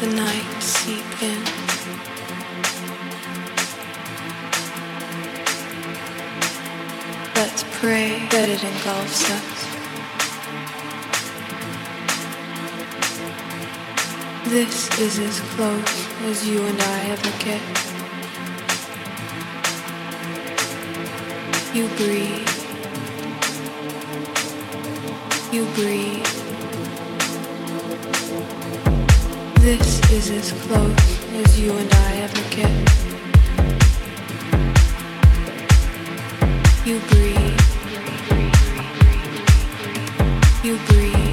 the night seep in. Let's pray that it engulfs us. This is as close as you and I ever get. You breathe. You breathe. This is as close as you and I ever get. You breathe. You breathe.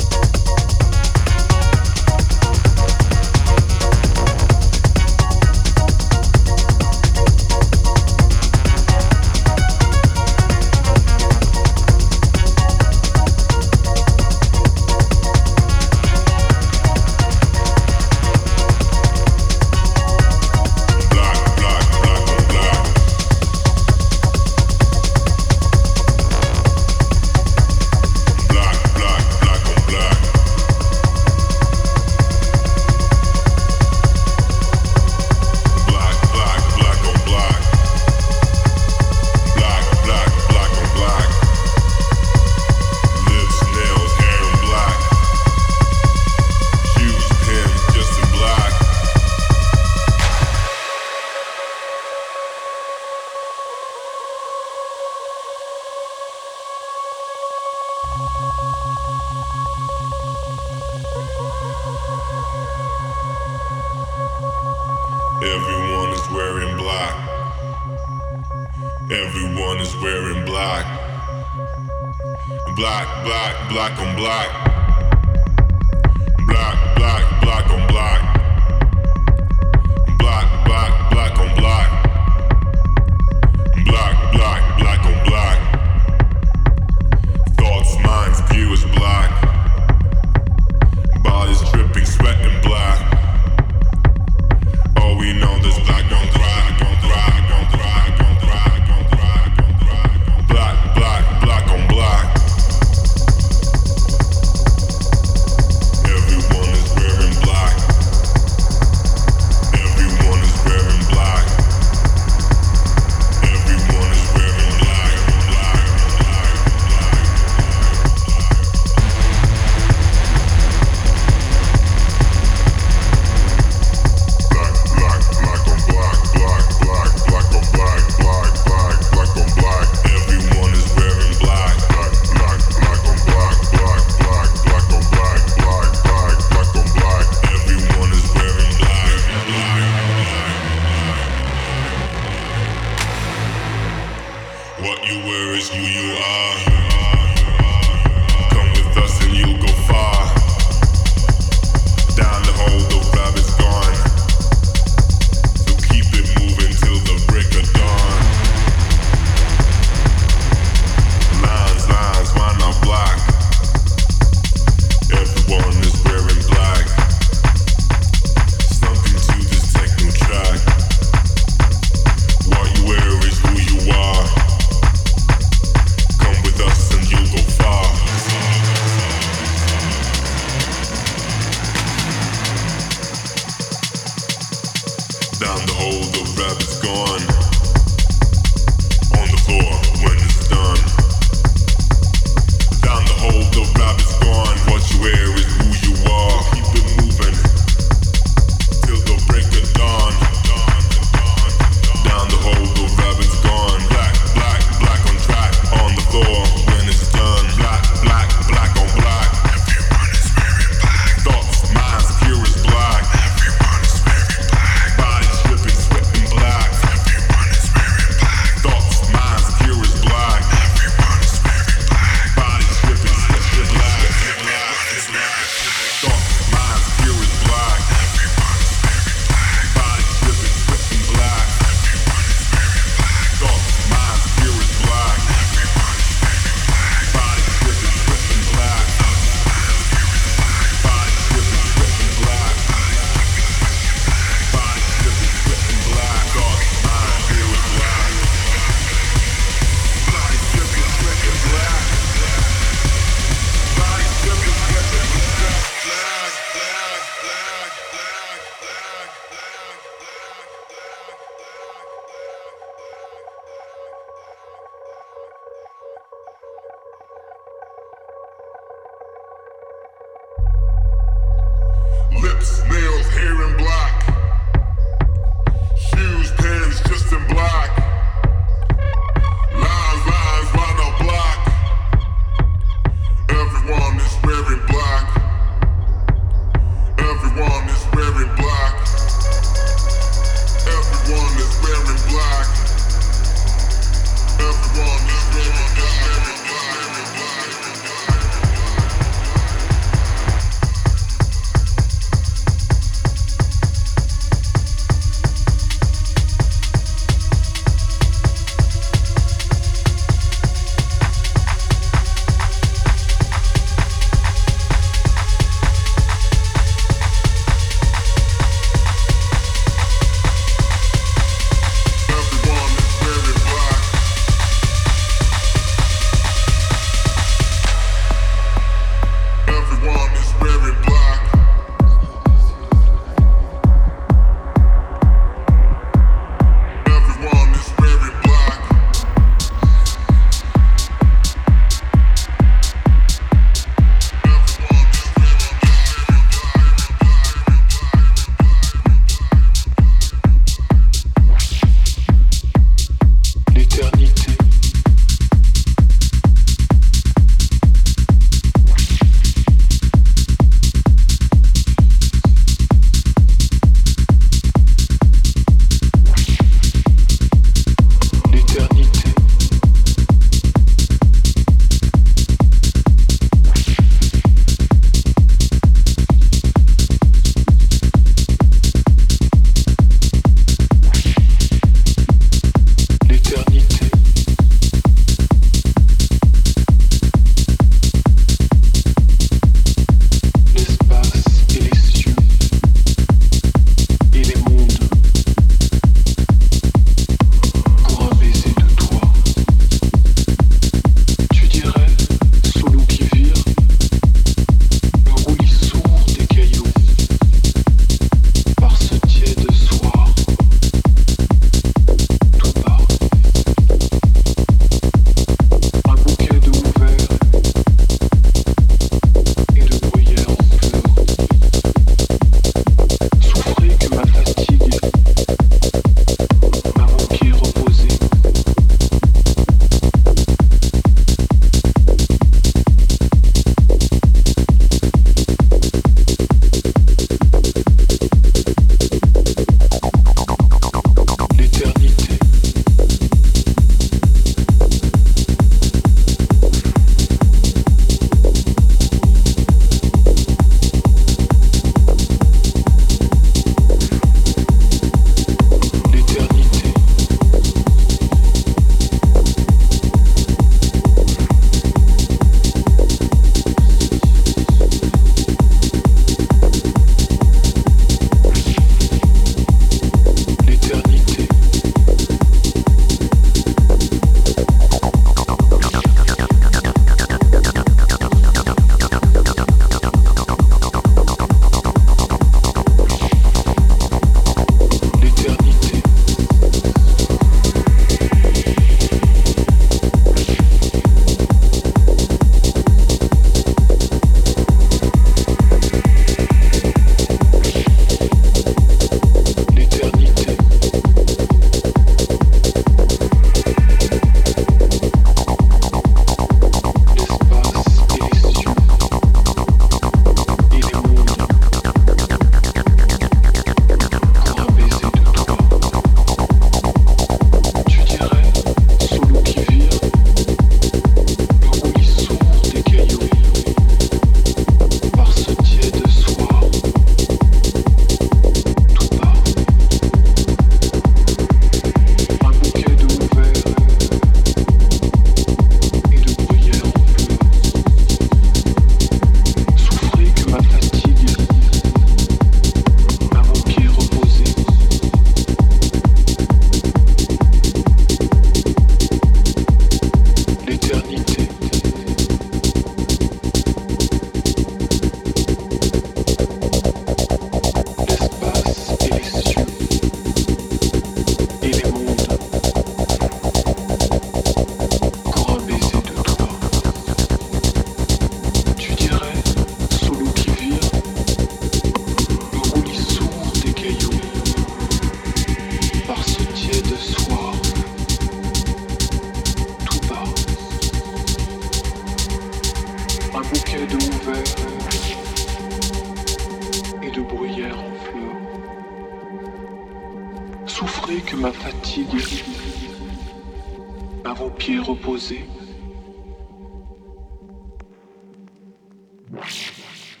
Yes, yes, yes.